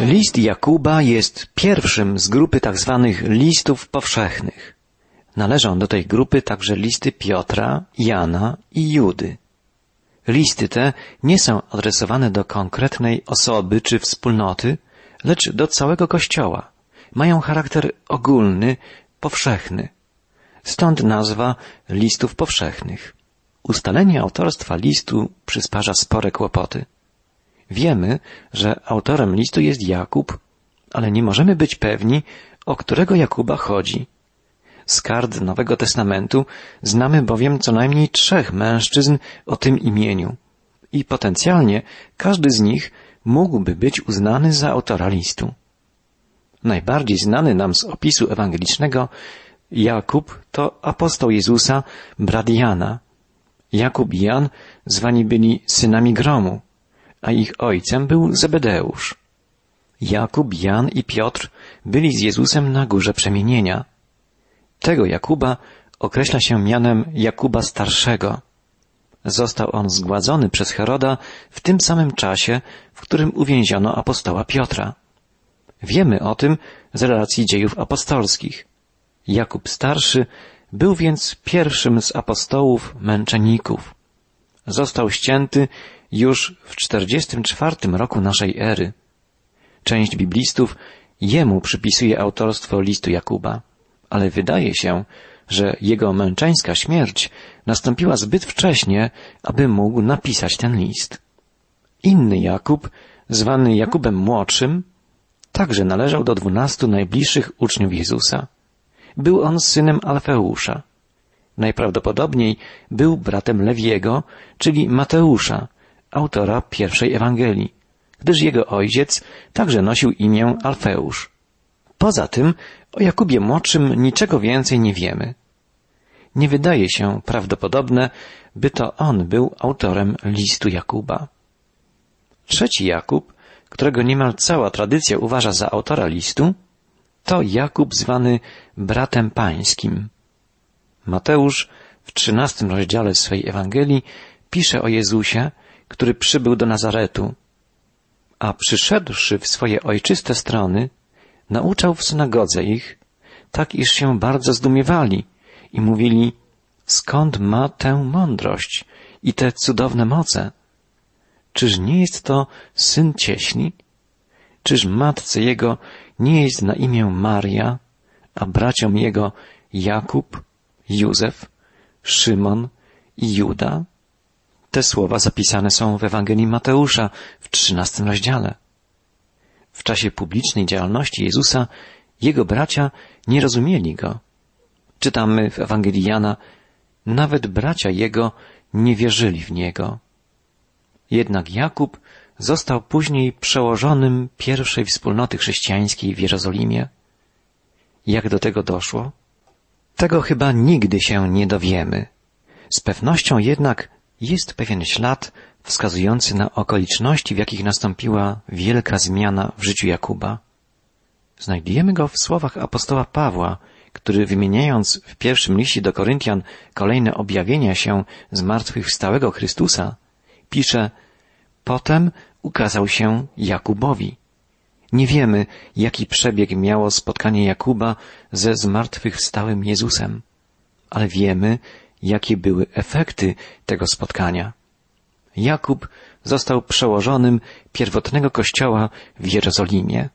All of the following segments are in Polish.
List Jakuba jest pierwszym z grupy tak zwanych listów powszechnych. Należą do tej grupy także listy Piotra, Jana i Judy. Listy te nie są adresowane do konkretnej osoby czy wspólnoty, lecz do całego Kościoła. Mają charakter ogólny, powszechny. Stąd nazwa listów powszechnych. Ustalenie autorstwa listu przysparza spore kłopoty. Wiemy, że autorem listu jest Jakub, ale nie możemy być pewni, o którego Jakuba chodzi. Z kart Nowego Testamentu znamy bowiem co najmniej trzech mężczyzn o tym imieniu i potencjalnie każdy z nich mógłby być uznany za autora listu. Najbardziej znany nam z opisu ewangelicznego Jakub to apostoł Jezusa, brat Jana. Jakub i Jan zwani byli synami gromu a ich ojcem był Zebedeusz. Jakub, Jan i Piotr byli z Jezusem na górze przemienienia. Tego Jakuba określa się mianem Jakuba Starszego. Został on zgładzony przez Heroda w tym samym czasie, w którym uwięziono apostoła Piotra. Wiemy o tym z relacji dziejów apostolskich. Jakub Starszy był więc pierwszym z apostołów męczenników. Został ścięty już w 44 roku naszej ery. Część biblistów jemu przypisuje autorstwo listu Jakuba, ale wydaje się, że jego męczeńska śmierć nastąpiła zbyt wcześnie, aby mógł napisać ten list. Inny Jakub, zwany Jakubem Młodszym, także należał do dwunastu najbliższych uczniów Jezusa. Był on synem Alfeusza. Najprawdopodobniej był bratem Lewiego, czyli Mateusza, autora pierwszej Ewangelii, gdyż jego ojciec także nosił imię Alfeusz. Poza tym o Jakubie Młodszym niczego więcej nie wiemy. Nie wydaje się prawdopodobne, by to on był autorem listu Jakuba. Trzeci Jakub, którego niemal cała tradycja uważa za autora listu, to Jakub zwany bratem pańskim. Mateusz w trzynastym rozdziale swej Ewangelii pisze o Jezusie, który przybył do Nazaretu, a przyszedłszy w swoje ojczyste strony, nauczał w synagodze ich, tak iż się bardzo zdumiewali i mówili, skąd ma tę mądrość i te cudowne moce? Czyż nie jest to syn cieśni? Czyż matce jego nie jest na imię Maria, a braciom jego Jakub, Józef, Szymon i Juda? Te słowa zapisane są w Ewangelii Mateusza w trzynastym rozdziale. W czasie publicznej działalności Jezusa jego bracia nie rozumieli go. Czytamy w Ewangelii Jana, nawet bracia jego nie wierzyli w niego. Jednak Jakub został później przełożonym pierwszej wspólnoty chrześcijańskiej w Jerozolimie. Jak do tego doszło? Tego chyba nigdy się nie dowiemy. Z pewnością jednak jest pewien ślad wskazujący na okoliczności, w jakich nastąpiła wielka zmiana w życiu Jakuba. Znajdujemy go w słowach apostoła Pawła, który wymieniając w pierwszym liście do Koryntian kolejne objawienia się zmartwychwstałego Chrystusa, pisze Potem ukazał się Jakubowi. Nie wiemy, jaki przebieg miało spotkanie Jakuba ze zmartwychwstałym Jezusem, ale wiemy, jakie były efekty tego spotkania. Jakub został przełożonym pierwotnego kościoła w Jerozolimie.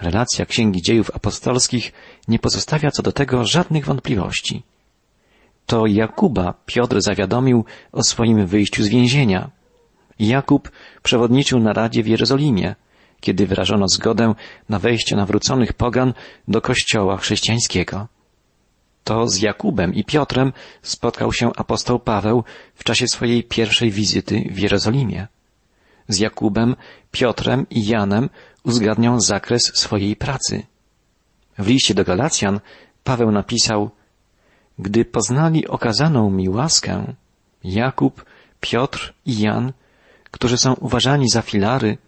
Relacja Księgi Dziejów Apostolskich nie pozostawia co do tego żadnych wątpliwości. To Jakuba Piotr zawiadomił o swoim wyjściu z więzienia. Jakub przewodniczył na Radzie w Jerozolimie, kiedy wyrażono zgodę na wejście nawróconych pogan do kościoła chrześcijańskiego. To z Jakubem i Piotrem spotkał się apostoł Paweł w czasie swojej pierwszej wizyty w Jerozolimie. Z Jakubem, Piotrem i Janem uzgadniał zakres swojej pracy. W liście do Galacjan Paweł napisał Gdy poznali okazaną mi łaskę, Jakub, Piotr i Jan, którzy są uważani za filary,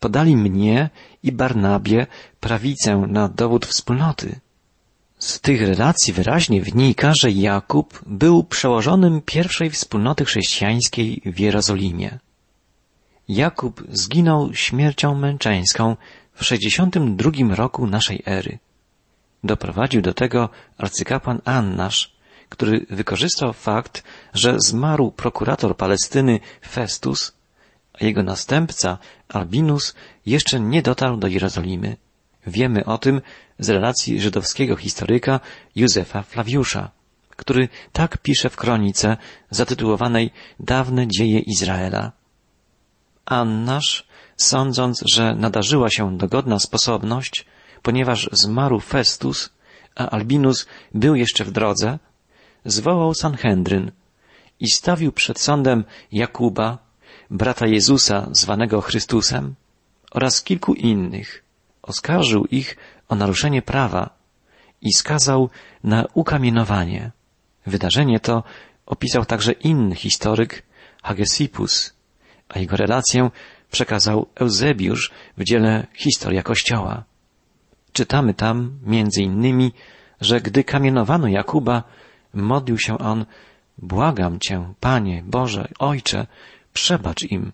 podali mnie i Barnabie prawicę na dowód wspólnoty. Z tych relacji wyraźnie wynika, że Jakub był przełożonym pierwszej wspólnoty chrześcijańskiej w Jerozolimie. Jakub zginął śmiercią męczeńską w 62 roku naszej ery. Doprowadził do tego arcykapłan Annasz, który wykorzystał fakt, że zmarł prokurator Palestyny Festus, a jego następca Albinus jeszcze nie dotarł do Jerozolimy. Wiemy o tym z relacji żydowskiego historyka Józefa Flawiusza, który tak pisze w kronice zatytułowanej Dawne dzieje Izraela. Annasz, sądząc, że nadarzyła się dogodna sposobność, ponieważ zmarł Festus, a Albinus był jeszcze w drodze, zwołał Sanhedryn i stawił przed sądem Jakuba, brata Jezusa zwanego Chrystusem oraz kilku innych. Oskarżył ich o naruszenie prawa i skazał na ukamienowanie. Wydarzenie to opisał także inny historyk, Hagesippus, a jego relację przekazał Eusebiusz w dziele Historia Kościoła. Czytamy tam, między innymi, że gdy kamienowano Jakuba, modlił się on, błagam Cię, Panie, Boże, Ojcze, przebacz im,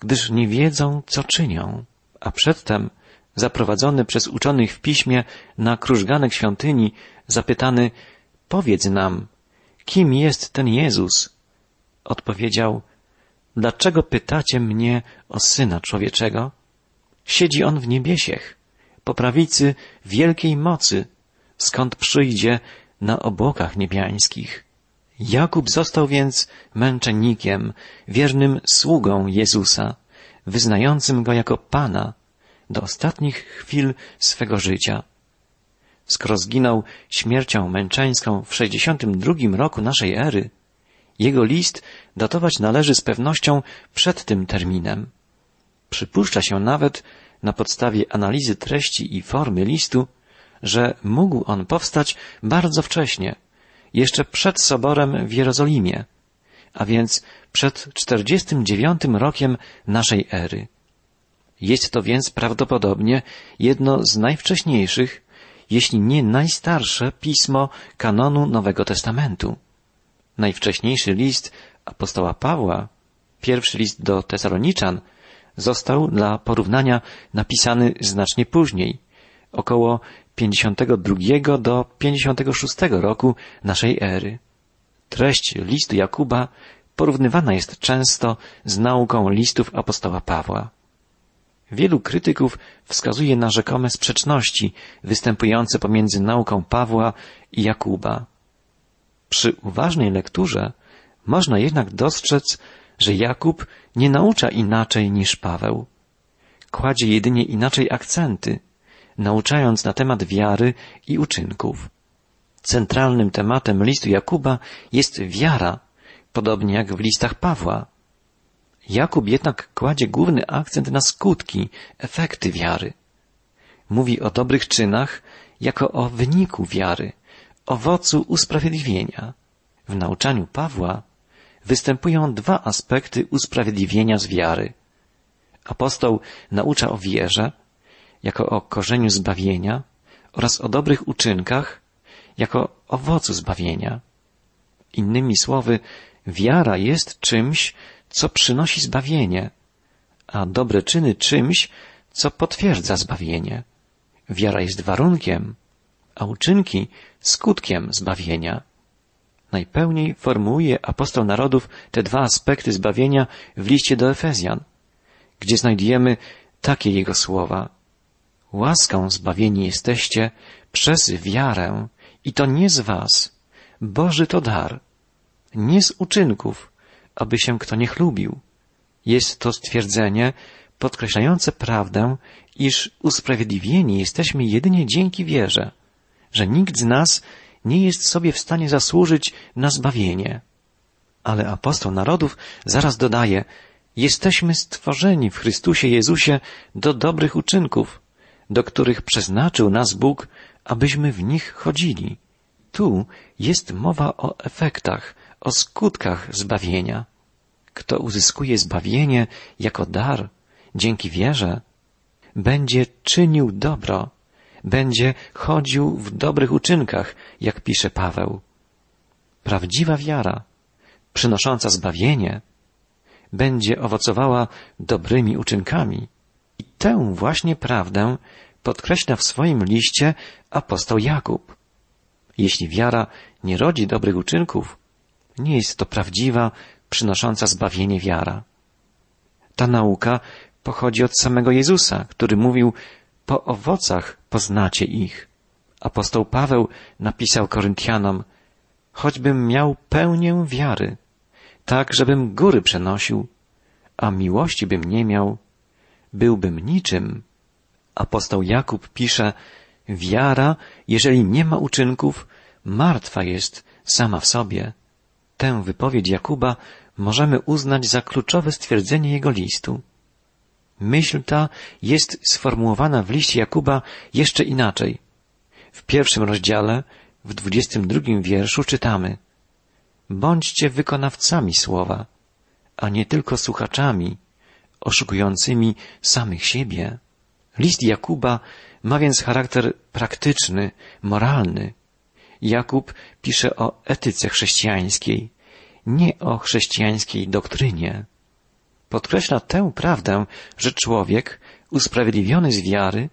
gdyż nie wiedzą, co czynią. A przedtem, zaprowadzony przez uczonych w piśmie na krużganek świątyni, zapytany, powiedz nam, kim jest ten Jezus? Odpowiedział, dlaczego pytacie mnie o Syna Człowieczego? Siedzi On w niebiesiech, po prawicy wielkiej mocy, skąd przyjdzie na obłokach niebiańskich. Jakub został więc męczennikiem, wiernym sługą Jezusa, wyznającym Go jako Pana do ostatnich chwil swego życia. Skoro zginął śmiercią męczeńską w 62 roku naszej ery, jego list datować należy z pewnością przed tym terminem. Przypuszcza się nawet, na podstawie analizy treści i formy listu, że mógł on powstać bardzo wcześnie, jeszcze przed soborem w Jerozolimie, a więc przed 49 rokiem naszej ery. Jest to więc prawdopodobnie jedno z najwcześniejszych, jeśli nie najstarsze pismo kanonu Nowego Testamentu. Najwcześniejszy list apostoła Pawła, pierwszy list do Tesaloniczan, został dla porównania napisany znacznie później, około 52 do 56 roku naszej ery. Treść listu Jakuba porównywana jest często z nauką listów apostoła Pawła. Wielu krytyków wskazuje na rzekome sprzeczności występujące pomiędzy nauką Pawła i Jakuba. Przy uważnej lekturze można jednak dostrzec, że Jakub nie naucza inaczej niż Paweł. Kładzie jedynie inaczej akcenty, nauczając na temat wiary i uczynków. Centralnym tematem listu Jakuba jest wiara, podobnie jak w listach Pawła. Jakub jednak kładzie główny akcent na skutki, efekty wiary. Mówi o dobrych czynach jako o wyniku wiary, owocu usprawiedliwienia. W nauczaniu Pawła występują dwa aspekty usprawiedliwienia z wiary. Apostoł naucza o wierze, jako o korzeniu zbawienia oraz o dobrych uczynkach, jako owocu zbawienia. Innymi słowy, wiara jest czymś, co przynosi zbawienie, a dobre czyny czymś, co potwierdza zbawienie. Wiara jest warunkiem, a uczynki skutkiem zbawienia. Najpełniej formułuje apostoł narodów te dwa aspekty zbawienia w liście do Efezjan, gdzie znajdujemy takie jego słowa. Łaską zbawieni jesteście przez wiarę i to nie z was. Boży to dar. Nie z uczynków, aby się kto nie chlubił. Jest to stwierdzenie podkreślające prawdę, iż usprawiedliwieni jesteśmy jedynie dzięki wierze, że nikt z nas nie jest sobie w stanie zasłużyć na zbawienie. Ale apostoł narodów zaraz dodaje, jesteśmy stworzeni w Chrystusie Jezusie do dobrych uczynków, do których przeznaczył nas Bóg, abyśmy w nich chodzili. Tu jest mowa o efektach, o skutkach zbawienia. Kto uzyskuje zbawienie jako dar, dzięki wierze, będzie czynił dobro, będzie chodził w dobrych uczynkach, jak pisze Paweł. Prawdziwa wiara, przynosząca zbawienie, będzie owocowała dobrymi uczynkami. I tę właśnie prawdę podkreśla w swoim liście apostoł Jakub. Jeśli wiara nie rodzi dobrych uczynków, nie jest to prawdziwa, przynosząca zbawienie wiara. Ta nauka pochodzi od samego Jezusa, który mówił, po owocach poznacie ich. Apostoł Paweł napisał Koryntianom, choćbym miał pełnię wiary, tak żebym góry przenosił, a miłości bym nie miał, byłbym niczym. Apostoł Jakub pisze, wiara, jeżeli nie ma uczynków, martwa jest sama w sobie. Tę wypowiedź Jakuba możemy uznać za kluczowe stwierdzenie jego listu. Myśl ta jest sformułowana w liście Jakuba jeszcze inaczej. W pierwszym rozdziale, w dwudziestym drugim wierszu czytamy Bądźcie wykonawcami słowa, a nie tylko słuchaczami, oszukującymi samych siebie. List Jakuba ma więc charakter praktyczny, moralny. Jakub pisze o etyce chrześcijańskiej, nie o chrześcijańskiej doktrynie. Podkreśla tę prawdę, że człowiek, usprawiedliwiony z wiary,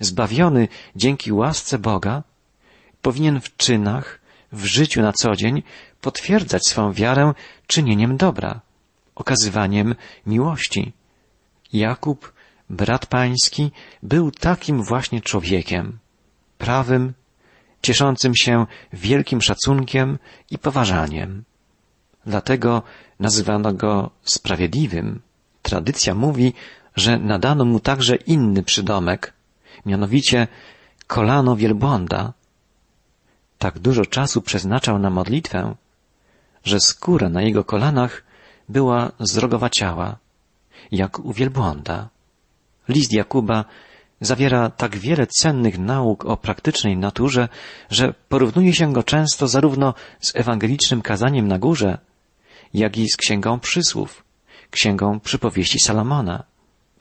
zbawiony dzięki łasce Boga, powinien w czynach, w życiu na co dzień potwierdzać swą wiarę czynieniem dobra, okazywaniem miłości. Jakub, brat pański, był takim właśnie człowiekiem, prawym, cieszącym się wielkim szacunkiem i poważaniem. Dlatego nazywano go sprawiedliwym. Tradycja mówi, że nadano mu także inny przydomek, mianowicie kolano wielbłąda. Tak dużo czasu przeznaczał na modlitwę, że skóra na jego kolanach była zdrogowaciała, jak u wielbłąda. List Jakuba zawiera tak wiele cennych nauk o praktycznej naturze, że porównuje się go często zarówno z ewangelicznym kazaniem na górze, jak i z księgą przysłów, księgą przypowieści Salomona.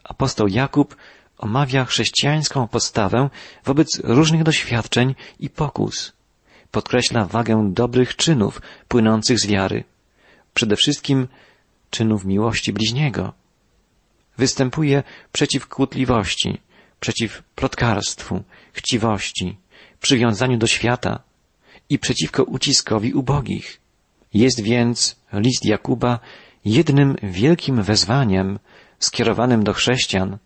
Apostoł Jakub omawia chrześcijańską postawę wobec różnych doświadczeń i pokus. Podkreśla wagę dobrych czynów płynących z wiary. Przede wszystkim czynów miłości bliźniego. Występuje przeciw kłótliwości, przeciw plotkarstwu, chciwości, przywiązaniu do świata i przeciwko uciskowi ubogich. Jest więc list Jakuba jednym wielkim wezwaniem skierowanym do chrześcijan,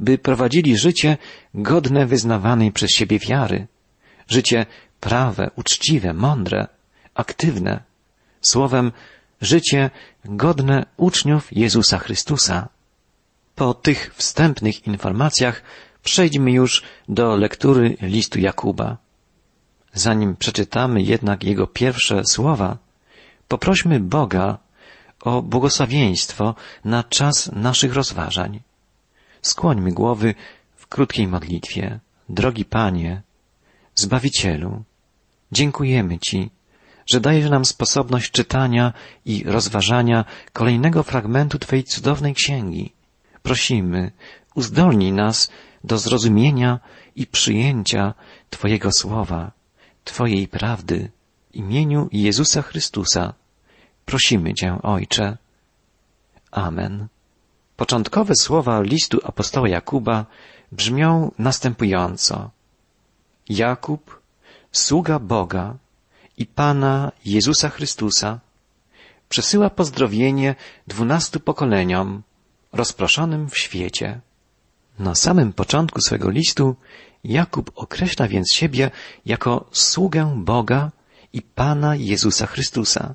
by prowadzili życie godne wyznawanej przez siebie wiary, życie prawe, uczciwe, mądre, aktywne, słowem życie godne uczniów Jezusa Chrystusa. Po tych wstępnych informacjach przejdźmy już do lektury listu Jakuba. Zanim przeczytamy jednak jego pierwsze słowa, poprośmy Boga o błogosławieństwo na czas naszych rozważań. Skłońmy głowy w krótkiej modlitwie. Drogi Panie, Zbawicielu, dziękujemy Ci, że dajesz nam sposobność czytania i rozważania kolejnego fragmentu Twojej cudownej księgi. Prosimy, uzdolnij nas do zrozumienia i przyjęcia Twojego słowa, Twojej prawdy, w imieniu Jezusa Chrystusa. Prosimy Cię, Ojcze. Amen. Początkowe słowa listu apostoła Jakuba brzmią następująco. Jakub, sługa Boga i Pana Jezusa Chrystusa, przesyła pozdrowienie dwunastu pokoleniom rozproszonym w świecie. Na samym początku swego listu Jakub określa więc siebie jako sługę Boga i Pana Jezusa Chrystusa.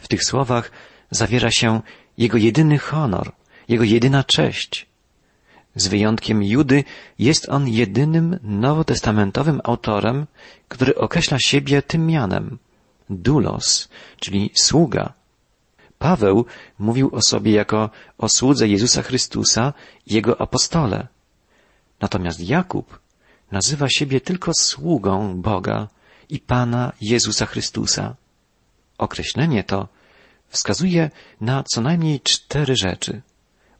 W tych słowach zawiera się jego jedyny honor, jego jedyna cześć. Z wyjątkiem Judy jest on jedynym nowotestamentowym autorem, który określa siebie tym mianem dulos, czyli sługa. Paweł mówił o sobie jako o słudze Jezusa Chrystusa i jego apostole. Natomiast Jakub nazywa siebie tylko sługą Boga i Pana Jezusa Chrystusa. Określenie to wskazuje na co najmniej cztery rzeczy.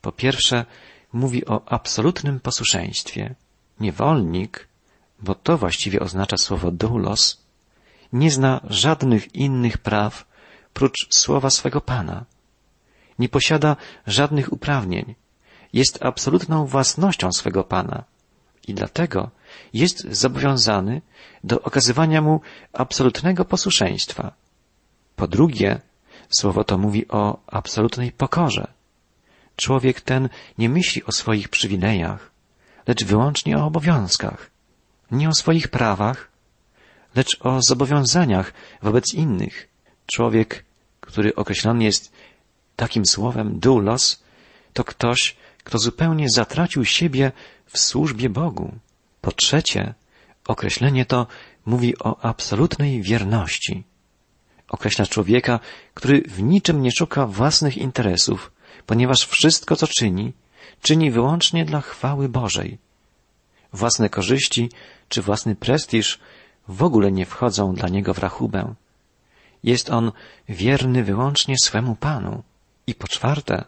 Po pierwsze, mówi o absolutnym posłuszeństwie. Niewolnik, bo to właściwie oznacza słowo doulos, nie zna żadnych innych praw prócz słowa swego Pana. nie posiada żadnych uprawnień. Jest absolutną własnością swego Pana i dlatego jest zobowiązany do okazywania mu absolutnego posłuszeństwa. Po drugie, słowo to mówi o absolutnej pokorze. Człowiek ten nie myśli o swoich przywilejach, lecz wyłącznie o obowiązkach, nie o swoich prawach, lecz o zobowiązaniach wobec innych. Człowiek, który określony jest takim słowem doulos, to ktoś, kto zupełnie zatracił siebie w służbie Bogu. Po trzecie, określenie to mówi o absolutnej wierności. Określa człowieka, który w niczym nie szuka własnych interesów, ponieważ wszystko, co czyni, czyni wyłącznie dla chwały Bożej. Własne korzyści czy własny prestiż w ogóle nie wchodzą dla niego w rachubę. Jest on wierny wyłącznie swemu Panu. I po czwarte,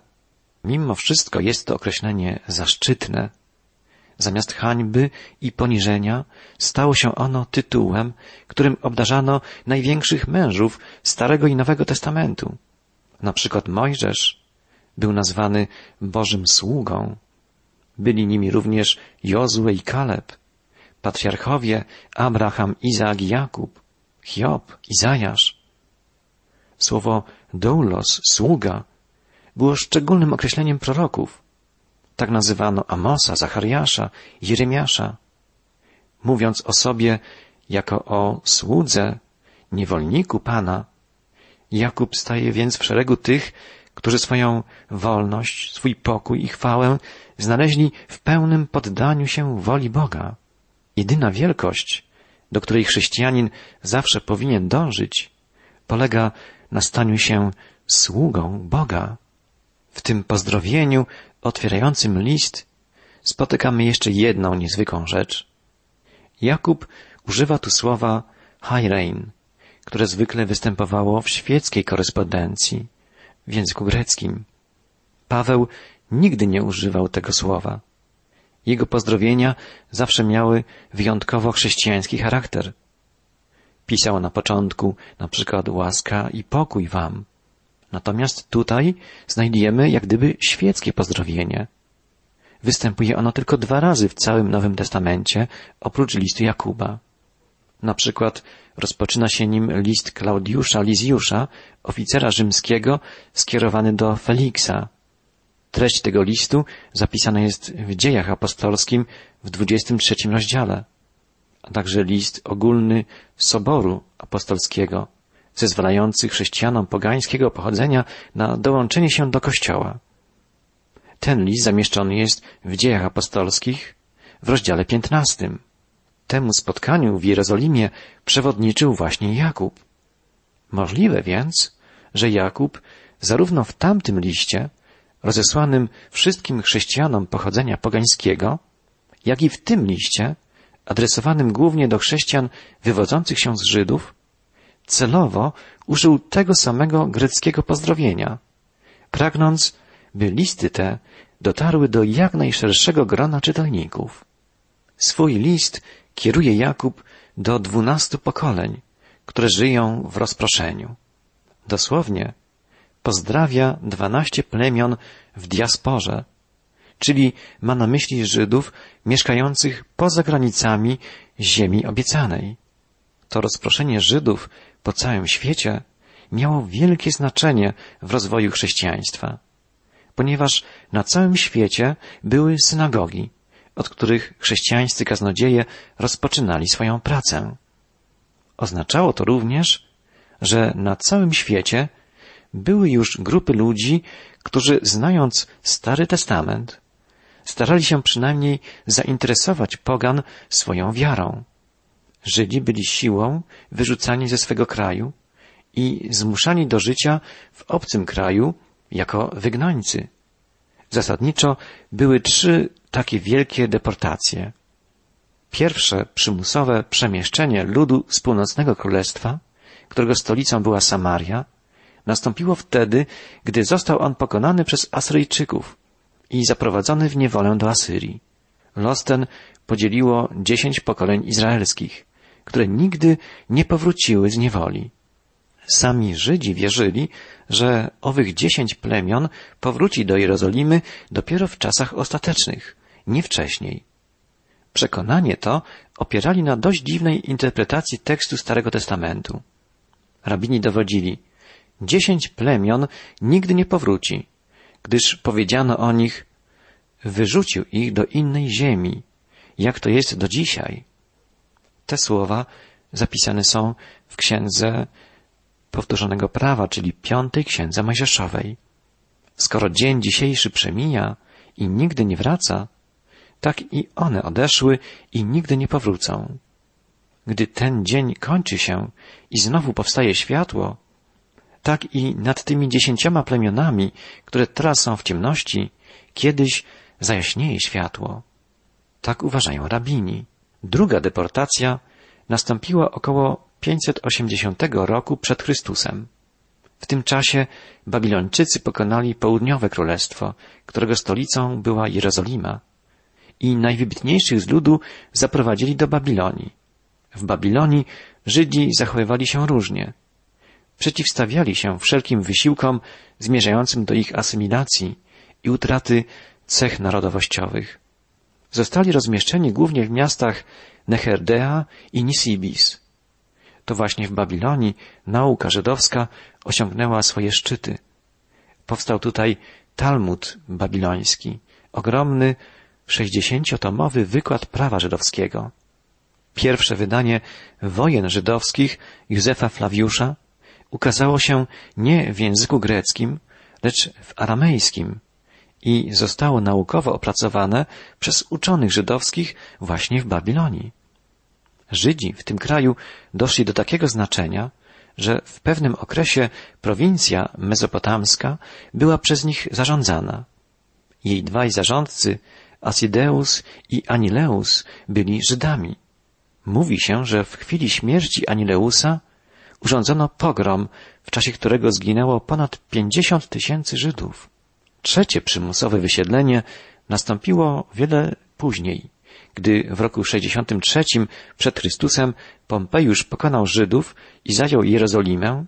mimo wszystko jest to określenie zaszczytne. Zamiast hańby i poniżenia stało się ono tytułem, którym obdarzano największych mężów Starego i Nowego Testamentu. Na przykład Mojżesz był nazwany Bożym Sługą. Byli nimi również Jozue i Kaleb, patriarchowie Abraham, Izaak i Jakub, Hiob, Izajasz. Słowo doulos, sługa, było szczególnym określeniem proroków. Tak nazywano Amosa, Zachariasza, Jeremiasza. Mówiąc o sobie jako o słudze, niewolniku Pana, Jakub staje więc w szeregu tych, którzy swoją wolność, swój pokój i chwałę znaleźli w pełnym poddaniu się woli Boga. Jedyna wielkość, do której chrześcijanin zawsze powinien dążyć, polega na staniu się sługą Boga. W tym pozdrowieniu otwierającym list spotykamy jeszcze jedną niezwykłą rzecz. Jakub używa tu słowa hairein, które zwykle występowało w świeckiej korespondencji, w języku greckim. Paweł nigdy nie używał tego słowa. Jego pozdrowienia zawsze miały wyjątkowo chrześcijański charakter. Pisał na początku na przykład łaska i pokój wam. Natomiast tutaj znajdujemy jak gdyby świeckie pozdrowienie. Występuje ono tylko dwa razy w całym Nowym Testamencie, oprócz listu Jakuba. Na przykład rozpoczyna się nim list Klaudiusza Lizjusza, oficera rzymskiego, skierowany do Feliksa. Treść tego listu zapisana jest w dziejach apostolskim w 23 rozdziale, a także list ogólny Soboru Apostolskiego, zezwalający chrześcijanom pogańskiego pochodzenia na dołączenie się do Kościoła. Ten list zamieszczony jest w dziejach apostolskich w rozdziale 15. Temu spotkaniu w Jerozolimie przewodniczył właśnie Jakub. Możliwe więc, że Jakub zarówno w tamtym liście, rozesłanym wszystkim chrześcijanom pochodzenia pogańskiego, jak i w tym liście, adresowanym głównie do chrześcijan wywodzących się z Żydów, celowo użył tego samego greckiego pozdrowienia, pragnąc, by listy te dotarły do jak najszerszego grona czytelników. Swój list kieruje Jakub do dwunastu pokoleń, które żyją w rozproszeniu. Dosłownie pozdrawia dwanaście plemion w diasporze, czyli ma na myśli Żydów mieszkających poza granicami ziemi obiecanej. To rozproszenie Żydów po całym świecie miało wielkie znaczenie w rozwoju chrześcijaństwa, ponieważ na całym świecie były synagogi, od których chrześcijańscy kaznodzieje rozpoczynali swoją pracę. Oznaczało to również, że na całym świecie były już grupy ludzi, którzy znając Stary Testament, starali się przynajmniej zainteresować pogan swoją wiarą. Żydzi byli siłą wyrzucani ze swego kraju i zmuszani do życia w obcym kraju jako wygnańcy. Zasadniczo były trzy takie wielkie deportacje. Pierwsze przymusowe przemieszczenie ludu z północnego królestwa, którego stolicą była Samaria, nastąpiło wtedy, gdy został on pokonany przez Asyryjczyków i zaprowadzony w niewolę do Asyrii. Los ten podzieliło dziesięć pokoleń izraelskich, które nigdy nie powróciły z niewoli. Sami Żydzi wierzyli, że owych dziesięć plemion powróci do Jerozolimy dopiero w czasach ostatecznych, nie wcześniej. Przekonanie to opierali na dość dziwnej interpretacji tekstu Starego Testamentu. Rabini dowodzili, dziesięć plemion nigdy nie powróci, gdyż powiedziano o nich, wyrzucił ich do innej ziemi, jak to jest do dzisiaj. Te słowa zapisane są w księdze powtórzonego prawa, czyli piątej księdze Mojżeszowej. Skoro dzień dzisiejszy przemija i nigdy nie wraca, tak i one odeszły i nigdy nie powrócą. Gdy ten dzień kończy się i znowu powstaje światło, tak i nad tymi dziesięcioma plemionami, które teraz są w ciemności, kiedyś zajaśnieje światło. Tak uważają rabini. Druga deportacja nastąpiła około 580 roku przed Chrystusem. W tym czasie Babilończycy pokonali południowe królestwo, którego stolicą była Jerozolima i najwybitniejszych z ludu zaprowadzili do Babilonii. W Babilonii Żydzi zachowywali się różnie. Przeciwstawiali się wszelkim wysiłkom zmierzającym do ich asymilacji i utraty cech narodowościowych. Zostali rozmieszczeni głównie w miastach Neherdea i Nisibis. To właśnie w Babilonii nauka żydowska osiągnęła swoje szczyty. Powstał tutaj Talmud babiloński, ogromny, sześćdziesięciotomowy wykład prawa żydowskiego. Pierwsze wydanie wojen żydowskich Józefa Flawiusza ukazało się nie w języku greckim, lecz w aramejskim i zostało naukowo opracowane przez uczonych żydowskich właśnie w Babilonii. Żydzi w tym kraju doszli do takiego znaczenia, że w pewnym okresie prowincja mezopotamska była przez nich zarządzana. Jej dwaj zarządcy, Asideus i Anileus, byli Żydami. Mówi się, że w chwili śmierci Anileusa urządzono pogrom, w czasie którego zginęło ponad pięćdziesiąt tysięcy Żydów. Trzecie przymusowe wysiedlenie nastąpiło wiele później, gdy w roku 63 przed Chrystusem Pompejusz pokonał Żydów i zajął Jerozolimę.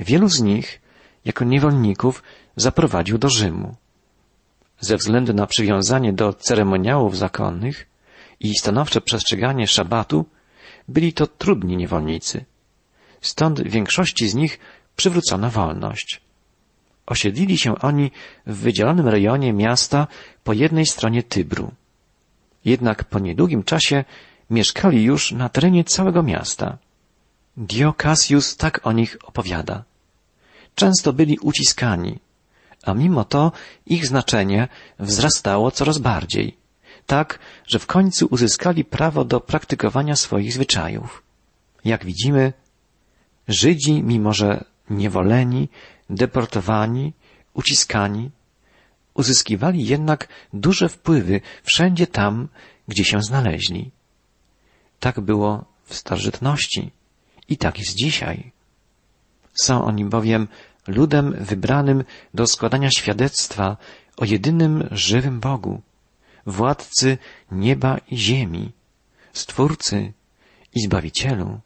Wielu z nich, jako niewolników, zaprowadził do Rzymu. Ze względu na przywiązanie do ceremoniałów zakonnych i stanowcze przestrzeganie szabatu, byli to trudni niewolnicy. Stąd większości z nich przywrócono wolność. Osiedlili się oni w wydzielonym rejonie miasta po jednej stronie Tybru. Jednak po niedługim czasie mieszkali już na terenie całego miasta. Dio Cassius tak o nich opowiada. Często byli uciskani, a mimo to ich znaczenie wzrastało coraz bardziej, tak, że w końcu uzyskali prawo do praktykowania swoich zwyczajów. Jak widzimy, Żydzi, mimo że niewoleni, deportowani, uciskani, uzyskiwali jednak duże wpływy wszędzie tam, gdzie się znaleźli. Tak było w starożytności i tak jest dzisiaj. Są oni bowiem ludem wybranym do składania świadectwa o jedynym żywym Bogu, władcy nieba i ziemi, Stwórcy i Zbawicielu.